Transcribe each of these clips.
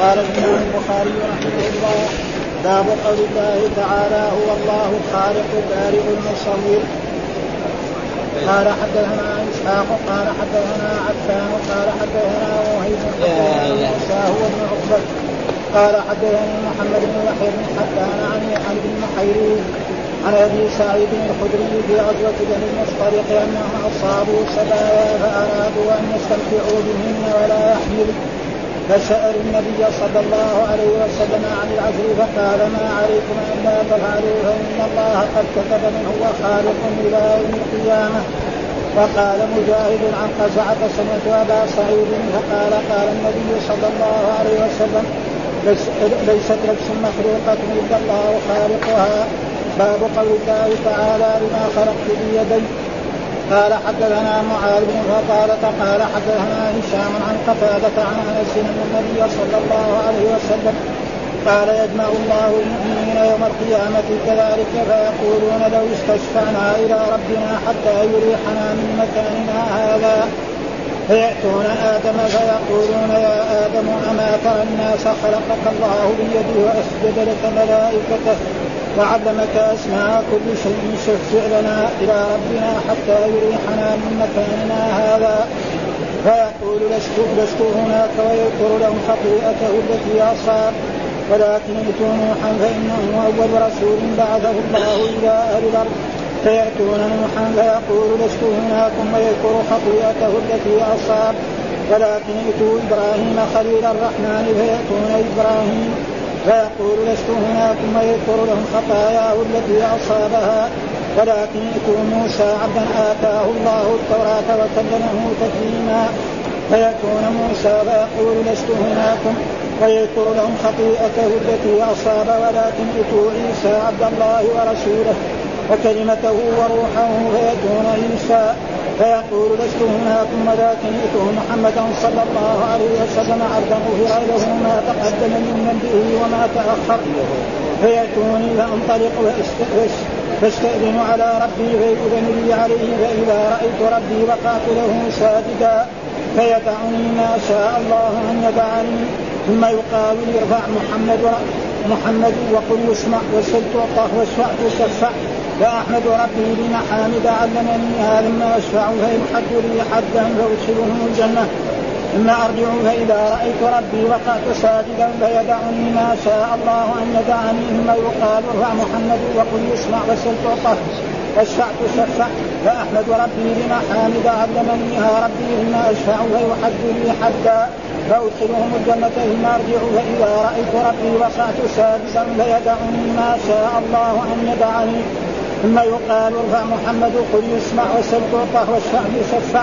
قال الإمام البخاري رحمه الله باب قول الله تعالى هو الله الخالق البارئ المصور قال حدثنا إسحاق قال حدثنا عفان قال حدثنا وهيب موسى هو ابن عقبة قال حدثني محمد بن يحيى بن حبان عن عن ابن محيرين عن أبي سعيد الخدري في غزوة بني المصطلق أنهم أصابوا سبايا فأرادوا أن يستمتعوا بهن ولا يحملوا فسألوا النبي صلى الله عليه وسلم عن العزل فقال ما عليكم الا تفعلوا فإن الله قد كتب من هو خالق إلى يوم القيامة. وقال مجاهد عن قزعة سمعت أبا سعيد فقال قال النبي صلى الله عليه وسلم ليست نفس مخلوقة إلا الله خالقها. باب قول الله تعالى لما خلقت بيدي قال حدثنا معاذ بن فقالة قال حدثنا هشام عن قتادة عن أنس ان النبي صلى الله عليه وسلم قال يجمع الله المؤمنين يوم القيامة كذلك فيقولون لو استشفعنا إلى ربنا حتى يريحنا من مكاننا هذا. فيأتون آدم فيقولون يا آدم أما ترى الناس خلقك الله بيده وأسجد لك ملائكته وعلمك أسماء كل شيء شفع لنا إلى ربنا حتى يريحنا من مكاننا هذا. فيقول لست لست هناك ويذكر لهم خطيئته التي أصاب. ولكن ائتوا نوحا فإنه أول رسول بعثه الله إلى أهل الأرض. فيأتون نوحا فيقول لست هناكم ويذكر خطيئته التي أصاب. ولكن ائتوا إبراهيم خليل الرحمن فيأتون إبراهيم فيقول لست هناكم ويذكر لهم خطاياه التي أصابها ولكن ائتوا موسى عبدا آتاه الله التوراة وكلمه تكليما. فيأتون موسى فيقول لست هناكم ويذكر لهم خطيئته التي أصاب ولكن ائتوا عيسى عبد الله ورسوله. وكلمته وروحه فيأتون عيسى فيقول لست هناكم ولكن ائتوا محمدا صلى الله عليه وسلم عبدا غفر له ما تقدم من ذنبه وما تأخر. فيأتوني فأنطلق فاستأذن على ربي فيؤذن لي عليه فإذا رأيت ربي وقعت له ساجدا. فيدعني ما شاء الله أن يدعني ثم يقال ارفع محمد محمد وقل اسمع وسل تعطى واشفع تشفع فأحمد ربي بمحامد علمنيها لما أشفع فيحد لي حدا فأدخلهم الجنة. ثم أرجع فإذا رأيت ربي وقعت ساجدا فيدعني ما شاء الله أن يدعني. ثم يقال ارفع محمد وقل اسمع وسل تعطى واشفع تشفع فأحمد ربي بمحامد علمنيها ربي ثم أشفع فيحد لي حدا فأدخلهم الجنة. ثم أرجع فإذا رأيت ربي وقعت سادسا فيدعني ما شاء الله أن يدعني. ثم يقال ارفع محمد قل يسمع وسل تعطى واشفع بشفع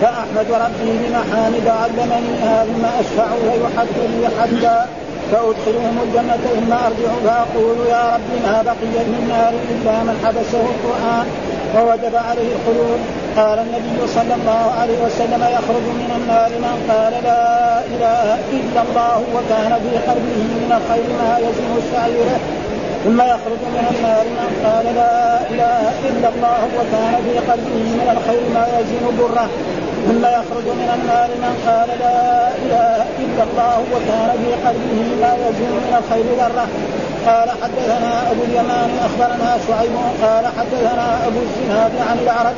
فأحمد ربي بمحامد علمنيها ثم أشفع فيحد لي حدا فأدخلهم الجنة ثم أرجع فأقول يا رب ما بقي من نار إلا من حبسه القرآن ووجب عليه الخلود. قال النبي صلى الله عليه وسلم يخرج من النار من قال لا إله إلا الله وكان في قلبه من الخير ما يزن شعيره ثم يخرج من النار من قال لا إله إلا الله وكان في قلبه من الخير ما يزن بره ثم يخرج من النار من قال لا إله إلا الله وكان في قلبه ما يزن من الخير ذره قال حدثنا أبو اليمان أخبرنا شعيب قال حدثنا أبو الزناد عن العرب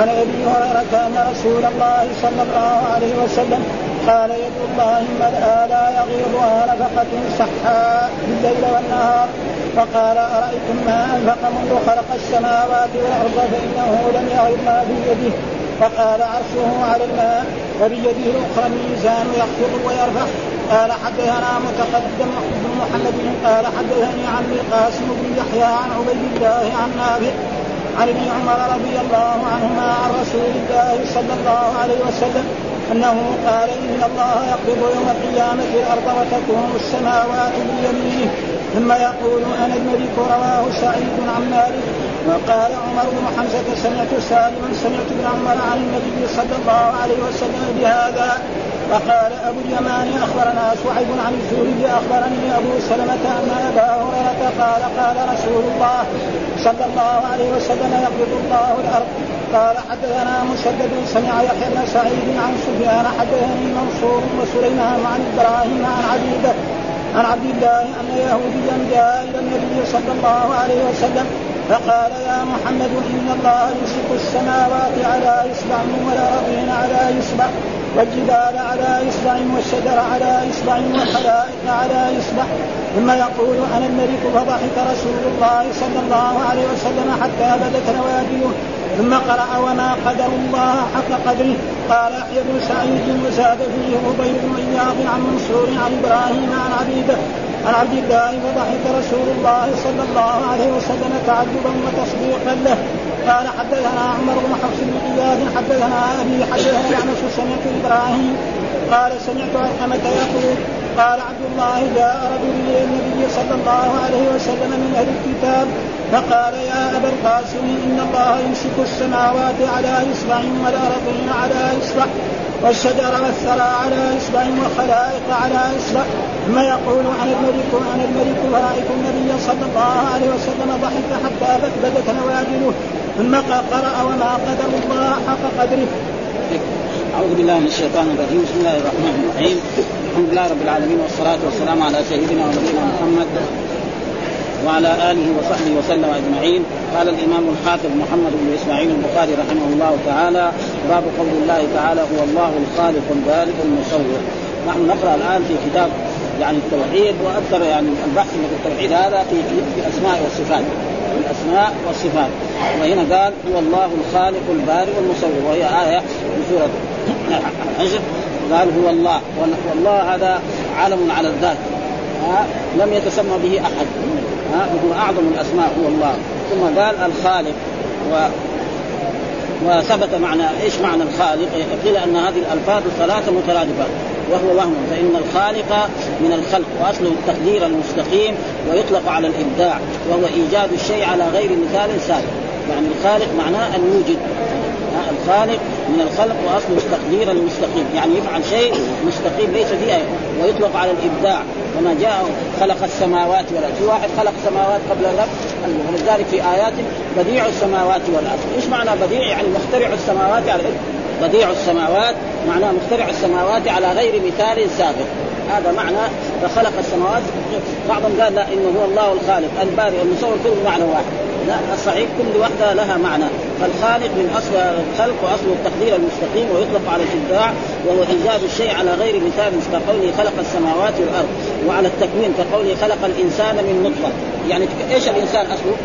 عن أبي هريرة أن رسول الله صلى الله عليه وسلم قال يد الله ملأى لا يغيضها نفقة سحاء بالليل والنهار. فقال أرأيتم ما أنفق منذ خلق السماوات والأرض فإنه لم يغض ما بيده فقال عرشه على الماء وبيده الأخرى الميزان يخفض ويرفع. قال حدثنا متقدم بن محمد. قال حدثني عن القاسم بن يحيى عن عبيد الله عن نافع عن ابن عمر رضي الله عنهما عن رسول الله صلى الله عليه وسلم أنه قال إن الله يقبض يوم القيامة الأرض وتكون السماوات بيمينه. ثم يقول أنا الملك رواه سعيد عن مالك وقال عمر بن حمزة سمعت سالما سمعت ابن عمر عن النبي صلى الله عليه وسلم بهذا وقال أبو اليمان أخبرنا شعيب عن الزهري أخبرني أبو سلمة أن أبا هريرة قال قال رسول الله صلى الله عليه وسلم يقبض الله الأرض. قال حدثنا مسدد سمع يحيى بن سعيد عن سفيان حدثني منصور وسليمان عن إبراهيم عن عبيده عن عبد الله أن يهوديا جاء إلى النبي صلى الله عليه وسلم فقال يا محمد إن الله يمسك السماوات على إصبع والارضين على إصبع. والجبال على إصبع والشجر على إصبع والخلائق على إصبع. ثم يقول أنا الملك فضحك رسول الله صلى الله عليه وسلم حتى بدت نواجذه ثم قرأ وما قدر الله حق قدره. قال يحيى بن سعيد وزاد فيه عبيد بن إياض عن منصور عن إبراهيم عن عبيده عن عبد الله فضحك رسول الله صلى الله عليه وسلم تعجبا وتصديقا له. قال حدثنا عمر بن حفص بن قياد حدثنا أبي حدثنا يعنس سمعت إبراهيم قال سمعت علقمة يقول قال عبد الله جاء رجل إلى النبي صلى الله عليه وسلم من أهل الكتاب فقال يا أبا القاسم إن الله يمسك السماوات على إصبع والأرضين على إصبع والشجر والثرى على إصبع والخلائق على إصبع. ثم يقول أنا الملك أنا الملك فرايت النبي صلى الله عليه وسلم ضحك حتى بدت نواجذه ثم قرأ وما قدر الله حق قدره. أعوذ بالله من الشيطان الرجيم، بسم الله الرحمن الرحيم، الحمد لله رب العالمين والصلاة والسلام على سيدنا ونبينا محمد وعلى آله وصحبه وسلم أجمعين، قال الإمام الحافظ محمد بن إسماعيل البخاري رحمه الله تعالى، باب قول الله تعالى هو الله الخالق البارئ المصور. نحن نقرأ الآن في كتاب يعني التوحيد وأكثر يعني البحث في التوحيد هذا في في الاسماء والصفات الأسماء والصفات. وهنا قال هو الله الخالق البارئ المصور. وهي آية في سورة الحجر. قال هو الله. والله هذا علم على الذات. لم يتسمى به أحد. ها؟ هو أعظم الأسماء. هو الله. ثم قال الخالق. وثبت معنى إيش معنى الخالق؟ قيل أن هذه الألفاظ الثلاثه مترادفه وهو وهم فإن الخالق من الخلق وأصله التقدير المستقيم ويطلق على الإبداع وهو إيجاد الشيء على غير مثال سابق يعني الخالق معناه الموجد الخالق من الخلق وأصله التقدير المستقيم يعني يفعل شيء مستقيم ليس فيه ويطلق على الإبداع. وما جاء خلق السماوات والأرض. في واحد خلق السماوات قبل الرب. ولذلك في آيات بديع السماوات والأرض. إيش معنى بديع؟ يعني مخترع السماوات على بديع السماوات. معناه مخترع السماوات على غير مثال سابق. هذا معنى فخلق السماوات. بعضهم قال لا إنه هو الله الخالق. البارئ المصور كله معنى واحد. لا الصحيح كل واحدة لها معنى فالخالق من اصل الخلق واصل التقدير المستقيم ويطلق على الابداع وهو إيجاد الشيء على غير مثال كقوله خلق السماوات والأرض وعلى التكوين كقوله خلق الإنسان من نطفة يعني إيش الإنسان أصله؟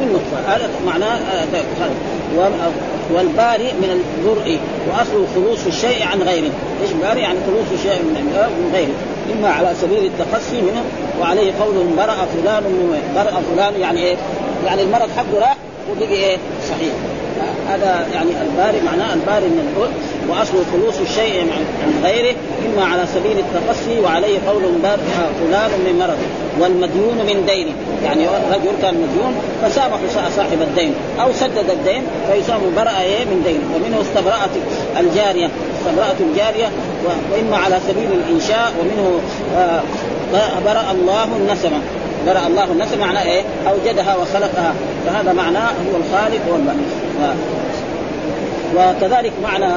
من نطفة هذا معناه آه، والباري من البرء واصل خلوص الشيء عن غيره، إيش باري؟ يعني خلوص الشيء من غيره، إما على سبيل التقصي منه وعليه قولهم برأ فلان برأ فلان يعني إيه؟ يعني المرض حقه راح وبقي إيه؟ صحيح. هذا يعني الباري معناه الباري من البر وأصل خلوص الشيء عن غيره إما على سبيل التقصي وعليه قول بارئ فلان من مرض والمديون من دينه يعني رجل كان مديون فسامح صاحب الدين أو سدد الدين فيسام برأ إيه من دينه ومنه استبرأت الجارية استبرأت الجارية وإما على سبيل الإنشاء ومنه آه برأ الله النسمة برأ الله النسمه معناه إيه؟ أوجدها وخلقها. فهذا معناه هو الخالق والبارئ وكذلك معنى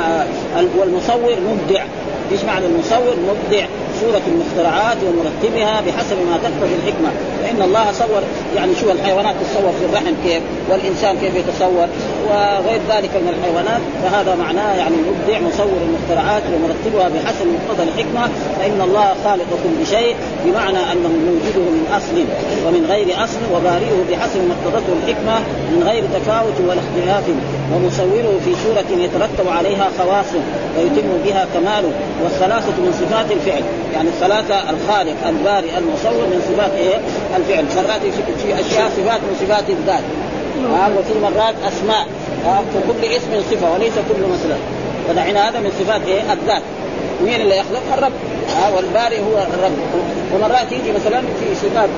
والمصور مبدع. إيش معنى المصور؟ مبدع. صورة المخترعات ومرتبها بحسب ما تقتضي الحكمة. فإن الله صور يعني شو الحيوانات تصور في الرحم كيف والإنسان كيف يتصور وغير ذلك من الحيوانات. فهذا معناه يعني مبدع مصور المخترعات ومرتبها بحسب مقتضى الحكمة. فإن الله خالق كل شيء بمعنى أنه موجوده من أصل ومن غير أصل وبارئه بحسب ما اقتضته الحكمة من غير تفاوت ولا اختلاف ومصوره في سورة يترتب عليها خواصه ويتم بها كماله والثلاثة من صفات الفعل. يعني الثلاثة الخالق البارئ المصور من صفات إيه؟ الفعل. مرات في أشياء صفات من صفات الذات. آه وفي مرات أسماء. آه فكل اسم صفة وليس كل مثلا فدعنا هذا من صفات إيه؟ الذات. مين اللي يخلق؟ الرب. آه والبارئ هو الرب. ومرات يجي مثلا في صفات.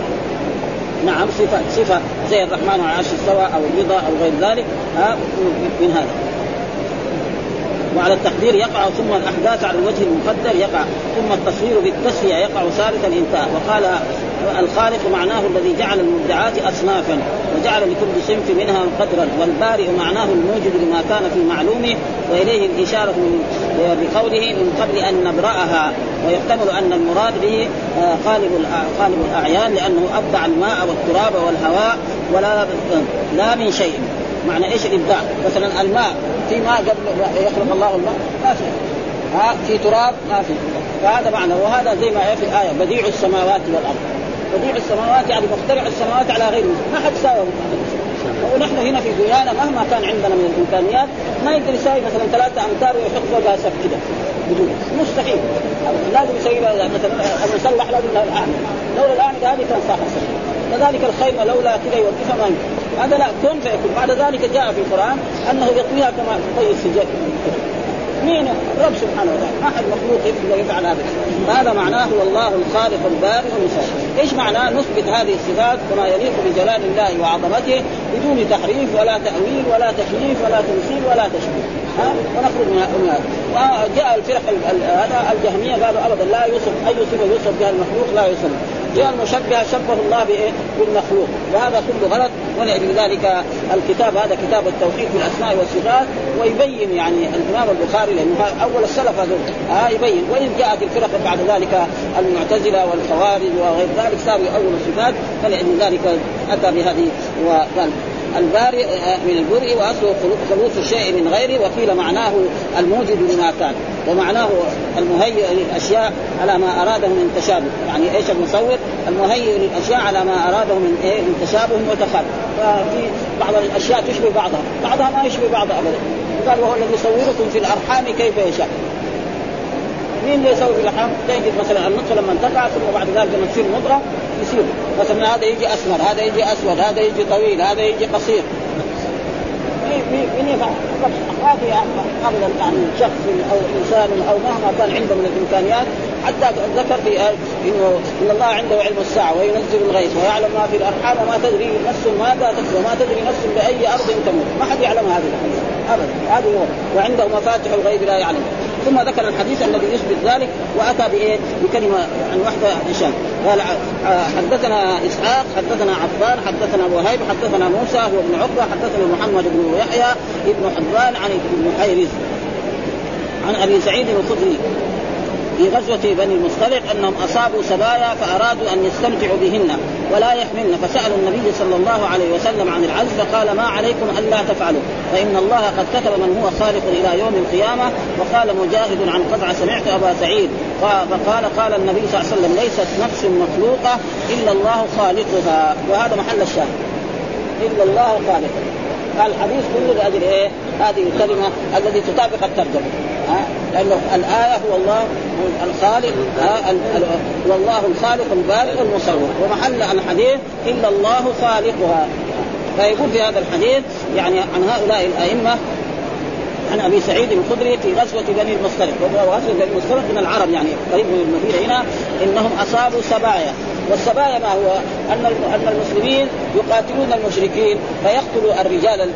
نعم صفة صفة زي الرحمن على العرش استوى أو الرضا أو غير ذلك. ها من هذا. وعلى التقدير يقع ثم الأحداث على الوجه المقدر يقع ثم التصوير بالتسويه يقع ثالثا انتهى وقال الخالق معناه الذي جعل المبدعات اصنافا وجعل لكل صنف منها قدرا والبارئ معناه الموجد لما كان في معلومه وإليه الإشارة بقوله من قبل أن نبرأها. ويحتمل أن المراد به قالب آه، قالب الأعيان لأنه أبدع الماء والتراب والهواء ولا لا من شيء. معنى إيش؟ الابداع؟ مثلا الماء في ماء قبل يخلق الله الماء؟ ما في. ها؟ في تراب؟ ما في. فهذا معنى وهذا زي ما في الآية بديع السماوات والأرض. بديع السماوات يعني مخترع السماوات على غير ما حد ساوى. ونحن هنا في دنيانا مهما كان عندنا من الإمكانيات ما يقدر يساوي مثلا ثلاثة أمتار ويحط فوقها سقف كده. بدون. مستحيل. لازم يسوي مثلا المسلح لازم له الاعمده لولا الاعمده هذه كان صاحب كذلك الخيمه لولا كذا يوقفها ما هذا لا كن فيكون. بعد ذلك جاء في القرآن أنه يطويها كما تطي السجاد. مين؟ الرب سبحانه وتعالى. ما حد مخلوق يفعل هذا. هذا معناه هو الله الخالق البارئ المصور إيش معناه نثبت هذه الصفات كما يليق بجلال الله وعظمته بدون تحريف ولا تأويل ولا تكييف ولا تمثيل ولا تشبيه؟ ونخرج من وجاء الفرق هذا الجهمية قالوا ابدا لا يوصف أي صفه يوصف بها المخلوق؟ لا يوصف. جاء المشبهه شبه الله بإيه؟ بالمخلوق. وهذا كله غلط. ولأجل ذلك الكتاب. هذا كتاب التوحيد في الاسماء والصفات. ويبين يعني الإمام البخاري لأنه أول السلف هذول. آه يبين. وإن جاءت الفرق بعد ذلك المعتزلة والخوارج وغير ذلك صاروا اول الصفات. فلأجل ذلك أتى بهذه وقال. البارئ آه، من البرء واصله خلوص الشيء من غيره وقيل معناه الموجد لما كان ومعناه المهيئ للأشياء على ما أراده من تشابه. يعني إيش المصور؟ المهيئ للأشياء على ما أراده من إيه؟ من تشابه وتخالف ففي بعض الأشياء تشبه بعضها بعضها ما يشبه بعضها ابدا. قال وهو الذي يصوركم في الأرحام كيف يشاء. مين اللي يسوي في الارحام؟ تجد مثلا النطفة لما تقع ثم بعد ذلك لما تصير مضغه يصير. مثلا هذا يجي اسمر هذا يجي أسود هذا يجي طويل هذا يجي قصير. مين يفعل؟ في ابدا يعني شخص أو إنسان أو مهما كان عنده من الإمكانيات حتى ذكر في إنه إن الله عنده علم الساعة وينزل الغيث ويعلم ما في الأرحام وما تدري نفس ماذا تكسب وما تدري نفس بأي أرض تموت، ما حد يعلم هذه ابدا. هذه هو. وعنده مفاتح الغيب لا يعلم. ثم ذكر الحديث الذي يثبت ذلك وأتى بإيه؟ بكلمة عن وحدة هشام قال حدثنا إسحاق حدثنا عفان حدثنا وهيب حدثنا موسى هو ابن عقبة حدثنا محمد بن يحيى ابن حبان عن ابن حيرز عن أبي سعيد الخدري في غزوة بني المصطلق أنهم أصابوا سبايا فأرادوا أن يستمتعوا بهن ولا يحملن. فسألوا النبي صلى الله عليه وسلم عن العز فقال ما عليكم ألا تفعلوا. فإن الله قد كتب من هو خالق إلى يوم القيامة وقال مجاهد عن قطع سمعت أبا سعيد. فقال قال النبي صلى الله عليه وسلم ليست نفس مخلوقة إلا الله خالقها. وهذا محل الشاهد. إلا الله خالقها. الحديث كله لاجل إيه؟ هذه الكلمة التي تطابق الترجمة. لأنه الآية هو الله الخالق هو الله الخالق البارئ المصور. ومحل الحديث إلا الله خالقها. فيقول في هذا الحديث يعني عن هؤلاء الأئمة عن أبي سعيد الخدري في غزوة بني المصطلق. وغزوه بني المصطلق من العرب يعني قريب من المدينة هنا إنهم أصابوا سبايا والسبايا ما هو؟ أن أن المسلمين يقاتلون المشركين فيقتلوا الرجال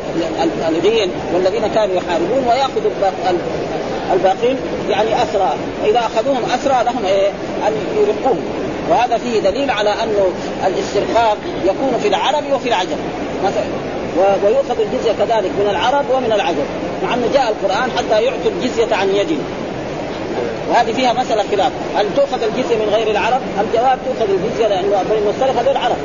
الغين والذين كانوا يحاربون وياخذوا الباقين يعني أسرى. إذا أخذوهم أسرى لهم إيه؟ أن يرقوهم وهذا فيه دليل على انه الاسترقاق يكون في العرب وفي العجم. مثلا ويؤخذ الجزية كذلك من العرب ومن العجم مع أنه جاء القرآن حتى يعطوا الجزية عن يد. وهذه فيها مسألة خلاف. هل تؤخذ الجزية من غير العرب؟ الجواب تؤخذ الجزية لأنه بني المصطلق هذول عرب.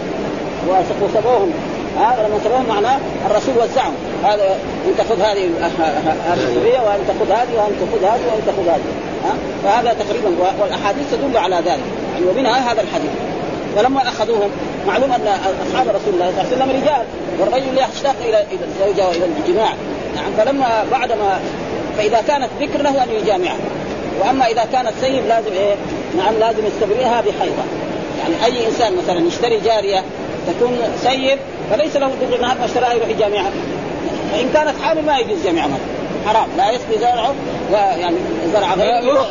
وسبوهم هذا لما سبوهم معناه الرسول وزعهم. هذا ان تاخذ هذه السورية وان تاخذ هذه وان تاخذ هذه وان تاخذ هذه. فهذا تقريبا والأحاديث تدل على ذلك. يعني ومنها هذا الحديث. ولما أخذوهم معلوم أن أصحاب رسول الله صلى الله عليه وسلم رجال. والرجل يشتاق إلى الزوجة وإلى الجماع. نعم. فلما بعدما فإذا كانت ذكر له أن يجامعها وأما إذا كانت سيد لازم إيه؟ نعم لازم يستبرئها بحيضة. يعني أي إنسان مثلا يشتري جارية تكون سيد فليس له دخل نهار ما اشتراها يروح يجامعها فإن كانت حامل ما يجوز جامعها حرام. لا يسقي زرعه يعني زرع غيره.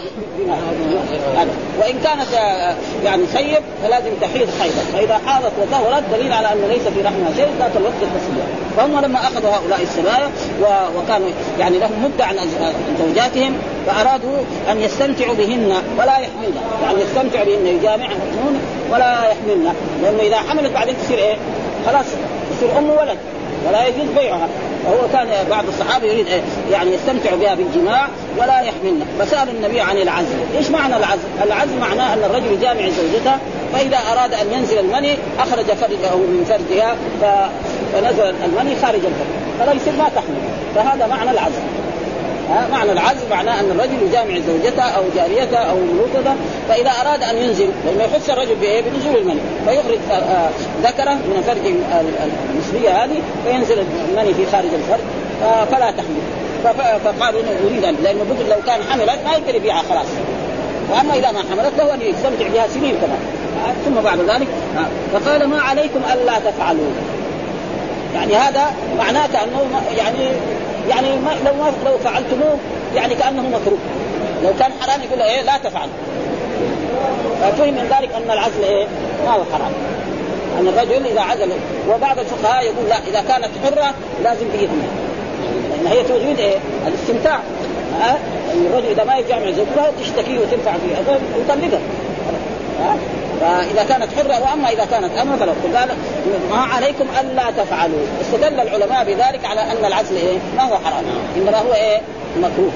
هذا وإن كانت آه، يعني سيب فلازم تحيض حيضا فإذا حاضت وطهرت دليل على أنه ليس في رحمها شيء ذات الوقت التصوير فهم لما أخذوا هؤلاء السبايا وكانوا يعني لهم مده عن زوجاتهم فأرادوا أن يستمتعوا بهن ولا يحملن. يعني يستمتعوا بهن يجامعهن ولا يحملن. لأنه إذا حملت بعدين تصير إيه؟ خلاص تصير أم ولد ولا يجوز بيعها. وهو كان بعض الصحابة يريد يعني يستمتع بها بالجماع ولا يحملنا. فسأل النبي عن العزل، إيش معنى العزل؟ العزل معناه أن الرجل يجامع زوجته فإذا أراد أن ينزل المني أخرج فرجه من فرجها فنزل المني خارج الفرج. فلا يصير ما تحمل. فهذا معنى العزل. ها معنى العزل معناه أن الرجل يجامع زوجته أو جاريته أو ملوكته فإذا أراد أن ينزل لأنه يحس الرجل بإيه؟ بنزول المني. فيخرج آه، آه، ذكره من فرج المثلية هذه فينزل المني في خارج الفرج فلا تحمل. فقالوا إنه يريد ان لأنه بدل لو كان حملت ما يقدر يبيعها خلاص. وأما إذا ما حملت له ان يستمتع بها سنين كمان. ثم بعد ذلك فقال ما عليكم ألا تفعلوا. يعني هذا معناه كأنه يعني يعني ما لو ما لو فعلتموه يعني كأنه مكروه. لو كان حرام يقول إيه لا تفعل ففهم من ذلك أن العزل إيه؟ ما هو حرام. أن الرجل إذا عزل وبعض الفقهاء يقول لا إذا كانت حرة لازم باذنها لأن هي تريد إيه؟ الاستمتاع. ها؟ الرجل إذا ما يرجع مع زوجته تشتكي وتنفع فيها يطلقها فإذا كانت حرة وأما إذا كانت اما فلو قال ما عليكم ألا تفعلوا. استدل العلماء بذلك على أن العزل إيه؟ ما هو حرام. إنما هو إيه؟ مكروه.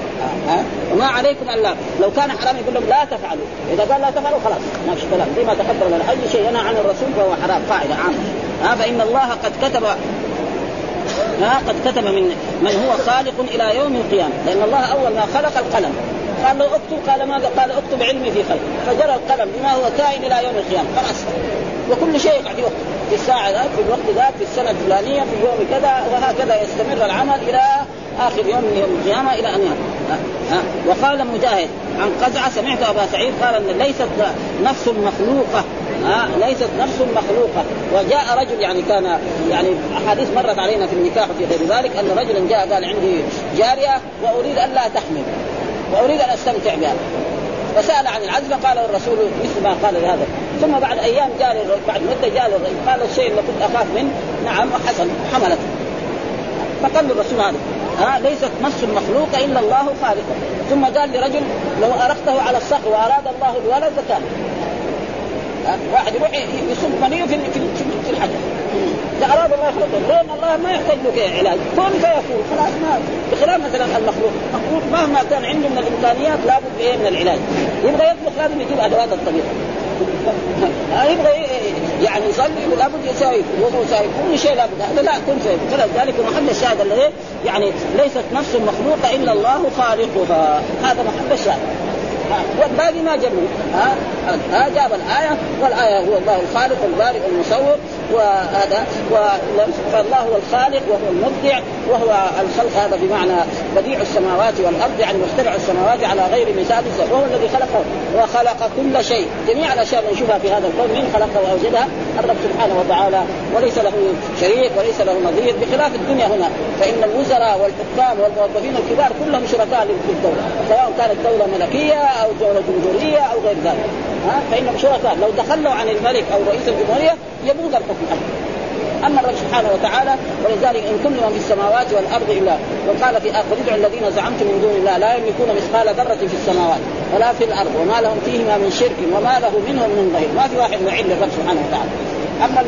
ها وما عليكم الا لو كان حرام يقول لهم لا تفعلوا. إذا قال لا تفعلوا خلاص ما في كلام. زي ما تقدم لنا أي شيء ينهى عن الرسول فهو حرام. قاعدة عامة. ها فإن الله قد كتب ها قد كتب من من هو خالق إلى يوم القيامة. لأن الله أول ما خلق القلم. قال له اكتب قال ماذا؟ قال اكتب علمي في خلق فجرى القلم بما هو كائن إلى يوم القيامة. خلاص. وكل شيء قاعد يكتب في الساعة ذاك في الوقت ذاك في السنة الفلانية في يوم كذا وهكذا يستمر العمل إلى آخر يوم من يوم القيامة إلى أن ها. وقال مجاهد عن قزعة سمعت أبا سعيد قال إن ليست نفس مخلوقة. ها ليست نفس مخلوقة. وجاء رجل يعني كان يعني أحاديث مرت علينا في النكاح وفي غير ذلك أن رجلا جاء قال عندي جارية وأريد أن لا تحمل. وأريد أن أستمتع بها. فسال عن العزل فقال الرسول مثل ما قال لهذا ثم بعد أيام جاء بعد مدة جاء قال الشيء اللي كنت أخاف منه نعم حصل حملت. فقال الرسول هذا ها ليست نفس المخلوق إلا الله خالقه ثم قال لرجل لو أرقته على الصخر وأراد الله الولد لكان واحد يروح يصب منيه في في الحجر. اذا اراد الله يخلقه لأن الله ما يحتاج له علاج كن فيكون خلاص ما بخلاف مثلا المخلوق. المخلوق مهما كان عنده من الإمكانيات لابد إيه من العلاج. يبغى يطبخ لازم يجيب أدوات الطبيعه يبغى يعني يصلي لابد يساوي وضوء يساوي كل شيء لابد. هذا لا كن فيكون فلذلك محل الشاهد الذي يعني ليست نفس مخلوقة إلا الله خالقها. هذا محل الشاهد. والباقي ما جابوا ها جاب الآية والآية هو الله الخالق البارئ المصور. وهذا فالله هو الخالق وهو المبدع وهو الخلق هذا بمعنى بديع السماوات والأرض يعني مخترع السماوات على غير مثال وهو الذي خلقه وخلق كل شيء. جميع الأشياء اللي نشوفها في هذا الكون من خلقها وأوجدها؟ الرب سبحانه وتعالى. وليس له شريك وليس له نظير بخلاف الدنيا هنا. فإن الوزراء والحكام والموظفين الكبار كلهم شركاء للدولة سواء كانت دولة ملكية أو دولة جمهورية أو غير ذلك. ها؟ فإنهم شركاء. لو تخلوا عن الملك أو رئيس الجمهورية يبوظ الحكم أما الرب سبحانه وتعالى ولذلك إن كل من في السماوات والأرض إلا وقال في آخر ادعوا الذين زعمتم من دون الله لا يملكون مثقال ذرة في السماوات ولا في الأرض وما لهم فيهما من شرك وما له منهم من ظهير ما في واحد معين للرب سبحانه وتعالى. أما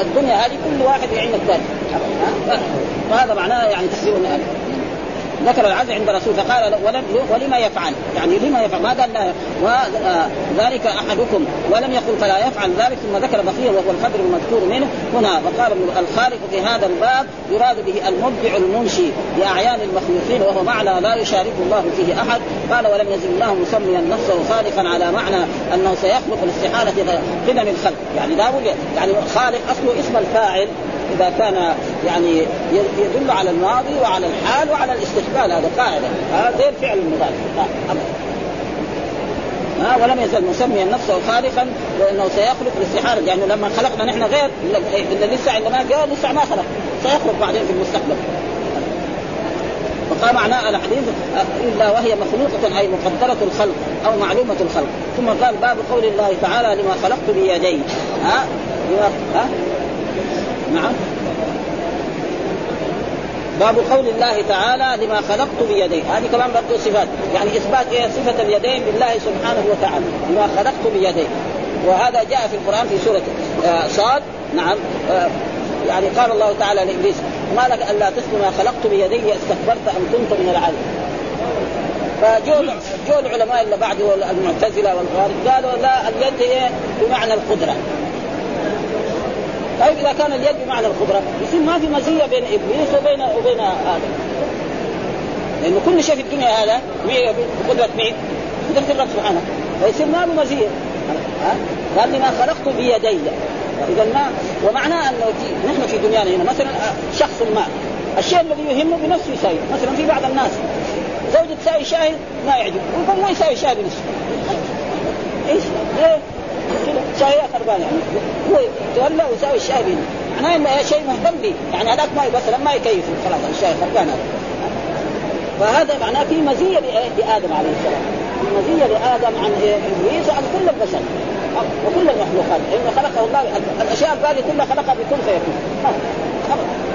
الدنيا هذه كل واحد يعين الثاني. وهذا معناه يعني تحذير ذكر العزل عند الرسول فقال ولم ولما يفعل؟ يعني لما يفعل؟ ما قال لا. وذلك أحدكم. ولم يقل فلا يفعل ذلك ثم ذكر بقية وهو القدر المذكور منه. هنا وقال الخالق في هذا الباب يراد به المبدع المنشي لأعيان المخلوقين وهو معنى لا يشارك الله فيه أحد. قال ولم يزل الله مسميا نفسه خالقا على معنى أنه سيخلق الاستحاله قدم الخلق. يعني لا يعني خالق أصله اسم الفاعل. إذا كان يعني يدل على الماضي وعلى الحال وعلى الاستقبال هذا قاعدة. هذا غير فعل المضارع. ها ولم يزل مسميا نفسه خالقا لأنه سيخلق الاستحاله يعني لما خلقنا نحن غير اللي لسه عندما جاء لسه ما خلق. سيخلق بعدين في المستقبل. وقال معناه الحديث إلا وهي مخلوقة أي مقدرة الخلق أو معلومة الخلق. ثم قال باب قول الله تعالى لما خلقت بيدي. ها؟ ها؟ نعم. باب قول الله تعالى لما خلقت بيدي. هذه كمان برضه صفات يعني إثبات إيه؟ صفة اليدين بالله سبحانه وتعالى. لما خلقت بيدي. وهذا جاء في القرآن في سورة آه، صاد. نعم. آه، يعني قال الله تعالى لإبليس ما لك ألا تسلم ما خلقت بيدي استكبرت أم كنت من العالم. فجو جو العلماء اللي بعد المعتزله والخوارج قالوا لا اليد هي بمعنى القدرة. طيب إذا كان اليد بمعنى القدره يصير ما في مزية بين إبليس وبين وبين آدم. لأنه كل شيء في الدنيا هذا بقدره مين؟ قدرة الرب سبحانه. فيصير ما له مزية. قال لما خلقت بيدي. إذا ما ومعناه أنه نحن في دنيانا هنا مثلا شخص ما. الشيء الذي يهمه بنفسه يساوي مثلا في بعض الناس زوجة تساوي شاي ما يعجب. ويقول ما يساوي شاي بنفسه. إيش؟ ليه؟ كذا شاي خربان يعني هو تولى ويساوي الشاي بنفسه معناه انه شيء مهتم به يعني هذاك ما مثلا ما يكيف. خلاص الشاي خربان هذا فهذا معناه في مزية لآدم عليه السلام. في مزية لآدم عن إبليس وعن كل البشر. وكل المخلوقات. لأنه خلقه الله الأشياء الباقيه كلها خلقها بكل فيكون.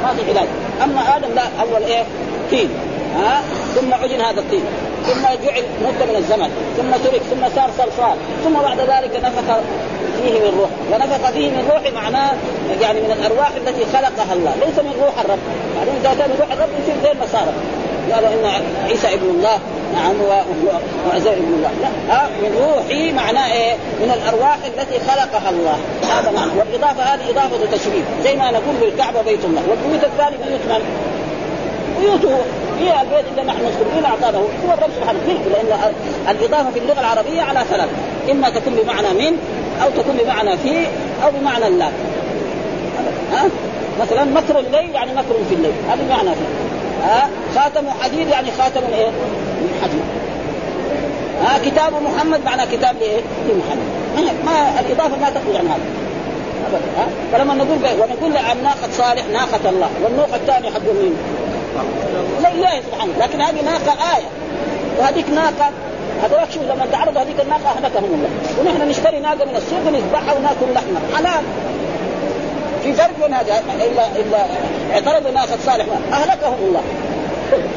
ما في علاج. أما آدم لا أول إيه؟ طين ها؟ ثم عجن هذا الطين. ثم جعل مدة من الزمن. ثم ترك ثم صار صلصال. ثم بعد ذلك نفخ فيه من روح ونفخ فيه من روح معناه يعني من الأرواح التي خلقها الله. ليس من روح الرب. بعدين إذا كان روح الرب يصير زي النصارى قالوا إن عيسى ابن الله. نعم وعزير ابن الله. لا ها؟ من روحي معناه إيه؟ من الأرواح التي خلقها الله. هذا معنى والإضافة هذه إضافة تشريف. زي ما نقول بالكعبه بيت الله. والبيوت الثانية بيوت من؟ بيوته. هي البيت اللي نحن فيه أعطانا هو. الرب سبحانه ملك لأن الإضافة في اللغة العربية على ثلاث. إما تكون بمعنى من أو تكون بمعنى في أو بمعنى لا. ها؟ مثلا مكر الليل يعني مكر في الليل. هذا معنى فيه. ها؟ خاتم حديد يعني خاتم إيه؟ من حديد ها؟ كتاب محمد معنى كتاب لإيه؟ لمحمد ما الإضافة ما تخرج عن هذا. ابدا ها؟ فلما نقول ونقول عن ناقه صالح ناقة الله والنوق الثاني حق مين؟ لله سبحانه لكن هذه ناقة آية. وهذيك ناقة هذول شوف لما تعرضوا هذيك الناقة أهلكهم الله. ونحن نشتري ناقة من السوق ونذبحها وناكل لحمها حلال. في فرق بين هذا إلا إلا اعترضوا ناقة صالح أهلكهم الله.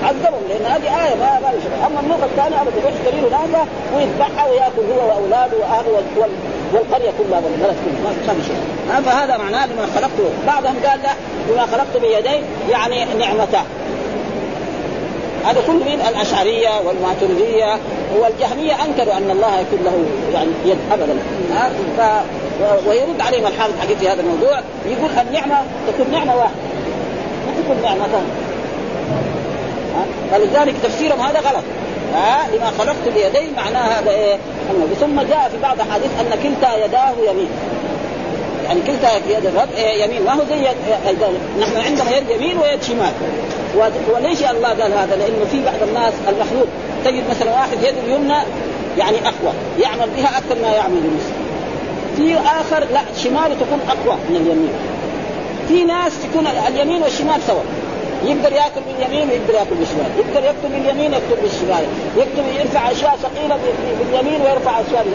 عذبهم لأن هذه آية ما ما أما النوق الثاني ابدا يشتري له ناقة ويذبحها ويأكل هو وأولاده واهله والقرية كلها والبلد كلها. ما في شيء. فهذا معناه لما خلقت بعضهم قال لا بما خلقت بيدي يعني نعمتان. هذا كل من الأشعرية والماتريدية والجهمية. أنكروا أن الله يكون له يعني يد ابدا. ف ويرد عليهم الحافظ حقيقي في هذا الموضوع. يقول النعمة تكون نعمة واحدة. ما تكون نعمتان فلذلك تفسيرهم هذا غلط. لما خلقت بيدي معناه هذا إيه؟ ثم جاء في بعض الاحاديث أن كلتا يداه يمين. يعني كلتا يد الرب إيه يمين ما هو زي يد نحن عندنا يد يمين ويد شمال. وليش الله قال هذا؟ لأنه في بعض الناس المخلوق تجد مثلا واحد يده اليمنى يعني أقوى يعمل بها أكثر ما يعمل بالنسبة في آخر لا شماله تكون أقوى من اليمين. في ناس تكون اليمين والشمال سوا يقدر ياكل باليمين ويقدر ياكل بالشمال، يقدر يكتب باليمين يكتب بالشمال، يكتب يرفع أشياء ثقيلة باليمين ويرفع أشياء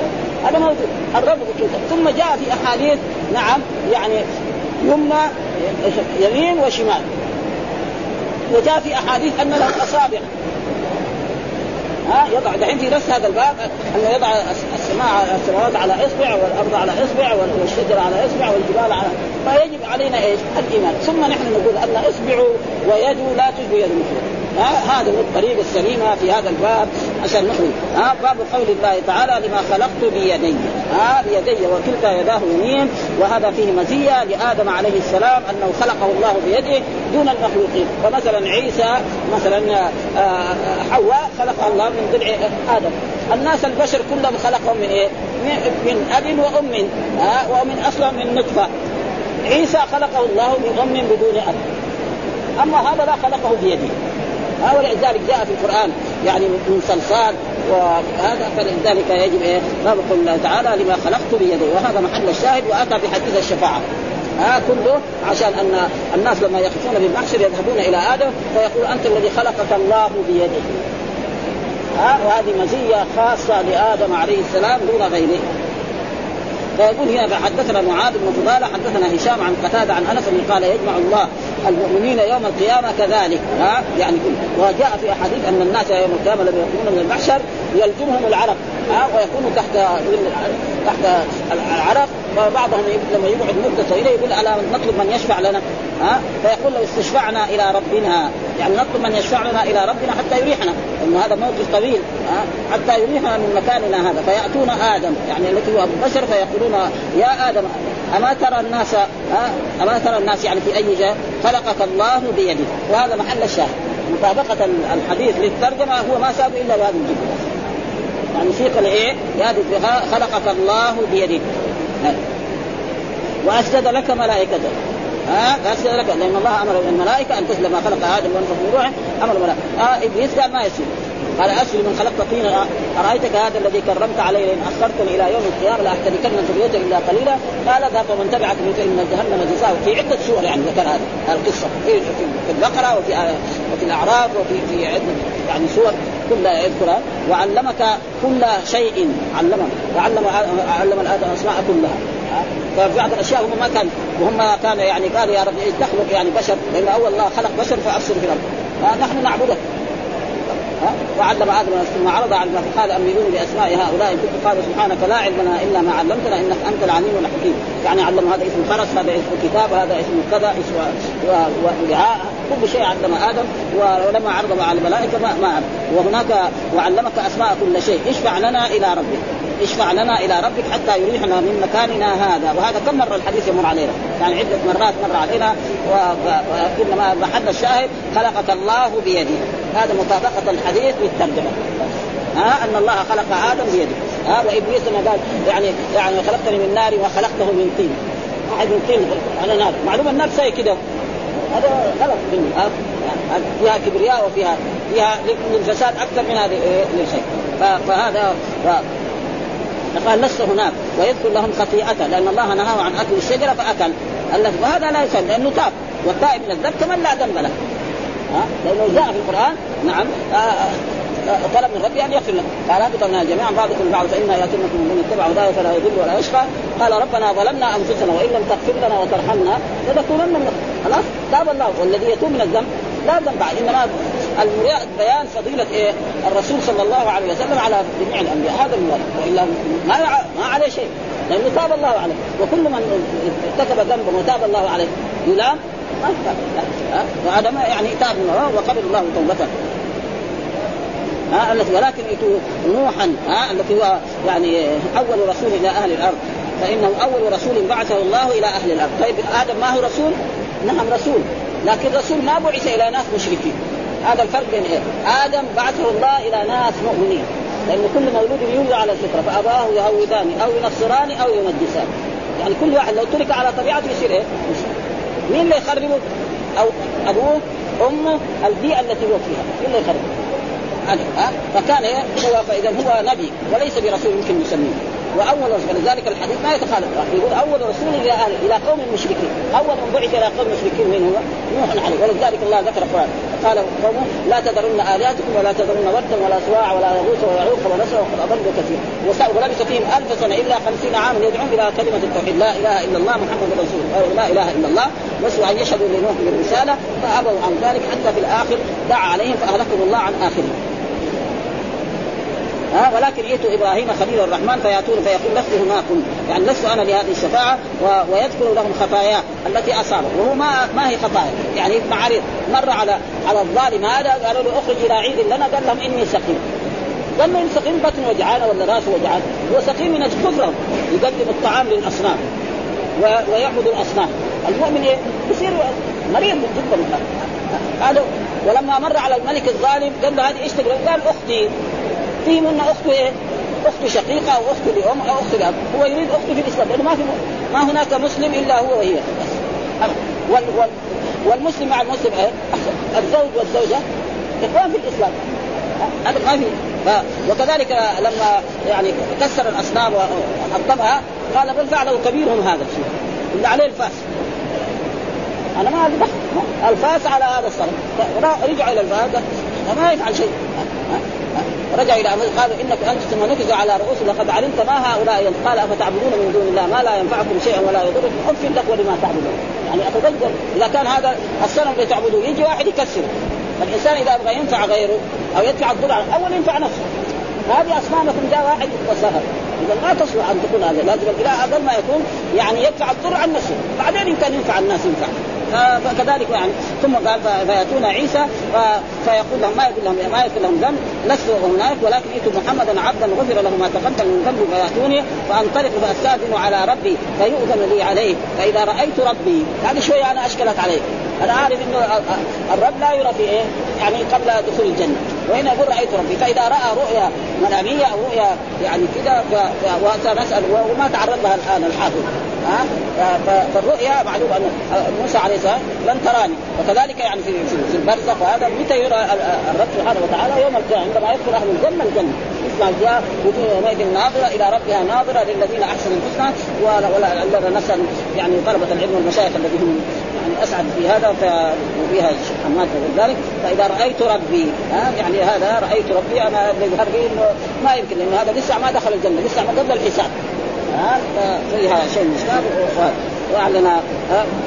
هذا موجود، الرب كذا، ثم جاء في أحاديث نعم يعني يمنى يمين وشمال. وجاء في أحاديث أن له أصابع. ها يضع دحين في نفس هذا الباب أنه يضع السماء السماوات على إصبع والأرض على إصبع والشجر على إصبع والجبال على فيجب علينا إيش؟ الإيمان ثم نحن نقول أن اصبع ويد لا تشبه يد المخلوق هذا الطريقة السليمه في هذا الباب عشان نخرج. ها باب قول الله تعالى لما خلقت بيدي. ها بيدي وكلتا يداه يمين وهذا فيه مزية لآدم عليه السلام أنه خلقه الله بيده دون المخلوقين فمثلا عيسى مثلا آه، حواء خلقها الله من ضلع آدم. الناس البشر كلهم خلقهم من إيه؟ من أب وأم. ها ومن أصلا من نطفة. عيسى خلقه الله من ام بدون أب. أما هذا لا خلقه بيده. ها ولذلك جاء في القرآن يعني من صلصال وهذا فلذلك يجب إيه؟ باب قول الله تعالى لما خلقت بيدي وهذا محل الشاهد وأتى بحديث الشفاعة. ها كله عشان أن الناس لما يقفون بالمحشر يذهبون إلى آدم فيقول أنت الذي خلقك الله بيده. ها وهذه مزية خاصة لآدم عليه السلام دون غيره. فيقول هنا حدثنا معاذ بن فضالة حدثنا هشام عن قتادة عن أنس قال يجمع الله المؤمنين يوم القيامة كذلك. ها؟ يعني وجاء في أحاديث أن الناس يوم القيامة لما يقومون من المحشر يلجمهم العرق ها؟ ويكونوا تحت تحت العرق. وبعضهم لما يقعد مده طويله يقول على نطلب من يشفع لنا؟ ها؟ فيقول لو استشفعنا إلى ربنا. يعني نطلب من يشفع لنا إلى ربنا حتى يريحنا. لأنه هذا موقف طويل ها؟ حتى يريحنا من مكاننا هذا. فيأتون آدم. يعني التي هو بشر فيقولون يا آدم أما ترى الناس ها؟ أما ترى الناس يعني في أي جهة؟ خلقك الله بيده. وهذا محل الشاهد. مطابقة الحديث للترجمة هو ما سابه إلا بهذا الجملة. يعني سيق الايه؟ خلقك الله بيده. وأسجد لك ملائكته. ها؟ اسجد لك. لأن الله أمر الملائكه أن تسلم ما خلق آدم وانفخ من روحه. أمر الملائكه آه إبليس قال ما يسجد. قال اسجد من خلقت طينا أرأيتك هذا الذي كرمت علي لأن اخرتني إلى يوم القيامة لاحتركن ذريته إلا قليلا؟ قال ذهب ومن تبعك فان جهنم جزاء في عدة سور يعني ذكر هذه القصة. في البقرة وفي وفي الأعراف وفي في عده يعني سور كلها يذكرها. وعلمك كل شيء. علمك وعلم علم الادم الأسماء كلها. ففي بعض الأشياء هم ما كان وهم كان يعني قال يا رب تخلق يعني بشر. لأن أول الله خلق بشر فارسل في الأرض. نحن نعبدك وعلم آدم ثم عرض على فقال امنوني بأسماء هؤلاء؟ إن كنت قال سبحانك لا علم لنا إلا ما علمتنا إنك أنت العليم الحكيم. يعني علم هذا اسم فرس هذا اسم كتاب هذا اسم كذا اسم ودعاء كل شيء علم آدم ولما عرض على الملائكة ما, ما وهناك وعلمك أسماء كل شيء. اشفع لنا إلى ربك. اشفع لنا إلى ربك حتى يريحنا من مكاننا هذا. وهذا كم مرة الحديث يمر علينا؟ يعني عدة مرات مر علينا. وانما محل الشاهد خلقك الله بيده. هذا مطابقه الحديث بالترجمة. ها؟ أن الله خلق آدم بيده. ها؟ وإبليس لما قال يعني يعني خلقتني من نار وخلقته من طين. واحد من طين. على نار. معلومة النار زي كده. هذا غلط منه فيها كبرياء وفيها فيها للفساد أكثر من هذه للخير فهذا قال لست هناك. ويذكر لهم خطيئته لأن الله نهاه عن أكل الشجرة فأكل. وهذا لا يسأل لأنه تاب. والتائب من الذنب كمن لا ذنب له. لأنه جاء في القرآن نعم آه، آه، آه، طلب من ربي أن يغفر له قال اهبط لنا جميعا بعضكم بعض فانا يأتونكم من اتبع هدايا فلا يضل ولا يشقى. قال ربنا ظلمنا أنفسنا وإن لم تغفر لنا وترحمنا لنكونن من خلاص؟ تاب الله. والذي يتوب من الذنب لا ذنب إنما بيان فضيلة إيه؟ الرسول صلى الله عليه وسلم على جميع الأنبياء. هذا المراد وإلا ما ما عليه شيء. لأنه تاب الله عليه. وكل من ارتكب ذنبا وتاب الله عليه يلام ما يعني تاب وقبل الله توبته. ها التي ولكن نوحا ها التي هو يعني أول رسول إلى أهل الأرض. فإنه أول رسول بعثه الله إلى أهل الأرض. طيب آدم ما هو رسول؟ نعم رسول. لكن رسول ما بعث إلى ناس مشركين. هذا الفرق بين إيه؟ آدم بعثه الله إلى ناس مؤمنين. لأن كل مولود يولد على الفطره فأباه يهودان أو ينصران أو يمجسان يعني كل واحد لو ترك على طبيعته يصير إيه؟ مين اللي يخربه؟ أو أبوه أمه البيئة التي هو فيها مين اللي يخربه؟ ها فكان إيه؟ هو فإذا هو نبي وليس برسول يمكن نسميه وأول رسول فلذلك الحديث ما يتخالف يقول أول رسول إلى إلى قوم المشركين أول من بعث إلى قوم المشركين من هو؟ نوح عليه ولذلك الله ذكر القرآن قال قوم لا تذرن آلهتكم ولا تذرن ودا ولا سواع ولا يغوث ويعوق ونسر وقد أضلوا كثيرا. ولبث فيهم ألف سنة إلا خمسين عاما يدعون إلى كلمة التوحيد لا إله إلا الله محمد رسول الله لا إله إلا الله. نسوا أن يشهدوا لنوح بالرسالة فأبوا عن ذلك حتى في الآخر دعا عليهم فأهلكهم الله عن آخرهم. ها؟ ولكن ائتوا إبراهيم خليل الرحمن فياتون فيقول لست هناكم يعني لست أنا لهذه الشفاعة و... ويذكر لهم خطاياه التي أصابه. وهو ما ما هي خطايا. يعني عريض مر على على الظالم هذا قالوا له أخرج إلى عيد لنا. قال لهم إني سقيم. قال له سقيم بطن وجعان ولا راس وجعان هو سقيم من كفره يقدم الطعام للأصنام. و... ويعبد الأصنام. المؤمن؟ يصير مريض جدا. قالوا ولما مر على الملك الظالم قال له هذه إيش قال أختي في منا اخته إيه؟ أخت شقيقة أو أخت لأم أو أخت لأب. هو يريد اخته في الإسلام لأنه ما في ما هناك مسلم إلا هو وهي. وال وال والمسلم مع المسلم إيه؟ الزوج والزوجة إخوان في الإسلام. هذا ما في. وكذلك لما يعني كسر الأصنام وحطمها قال بل فعله كبيرهم هذا الشيء. اللي عليه الفاس. أنا ما الفاس على هذا الصنم. رجعوا إلى الفاس. ما يفعل شيء. رجع إلى قالوا إنك أنت ثم نكز على رؤوس لقد علمت ما هؤلاء قال أفتعبدون من دون الله ما لا ينفعكم شيئا ولا يضركم. اف لك ولما تعبدون. يعني أتذكر إذا كان هذا الصنم اللي تعبدوه يجي واحد يكسره فالانسان إذا أبغى ينفع غيره أو يدفع الضر أول ينفع نفسه. هذه أصنامكم جاء واحد وسهر. إذا ما تصلح أن تكون هذا لازم الاله أقل ما يكون يعني يدفع الضر عن نفسه. بعدين إن كان ينفع الناس ينفع. فكذلك يعني. ثم قال فيأتون عيسى فيقول لهم ما يقول لهم ما يقول لهم ذنب. لست هناك ولكن ائتوا محمدا عبدا غفر له ما تقدم من ذنبه فيأتوني فأنطلق فأستاذن على ربي فيؤذن لي عليه. فإذا رأيت ربي هذه شوية أنا أشكلت عليه أنا عارف إنه الرب لا يرى في إيه؟ يعني قبل دخول الجنة. وهنا يقول رأيت ربي. فإذا رأى رؤيا مناميه أو رؤيا يعني كذا وسنسال وما تعرض لها الآن الحافظ؟ ها؟ فالرؤيا معلوم ان موسى عليه السلام لن تراني. وكذلك يعني في في البرزخ وهذا متى يرى الرب سبحانه وتعالى؟ يوم القيامة عندما يدخل أهل الجنة الجنة. اسمع جاء وجوه يومئذ ناظرة إلى ربها ناظرة للذين أحسنوا الحسنى ولا نسال يعني طلبة العلم والمشايخ الذين هم يعني أسعد في هذا وفيها حماد ذلك فإذا رأيت ربي ها؟ يعني هذا رأيت ربي أنا يظهر لي إنه ما يمكن لأنه هذا لسه ما دخل الجنة لسه ما قبل الحساب. ها فيها شيء مشكال وأعلن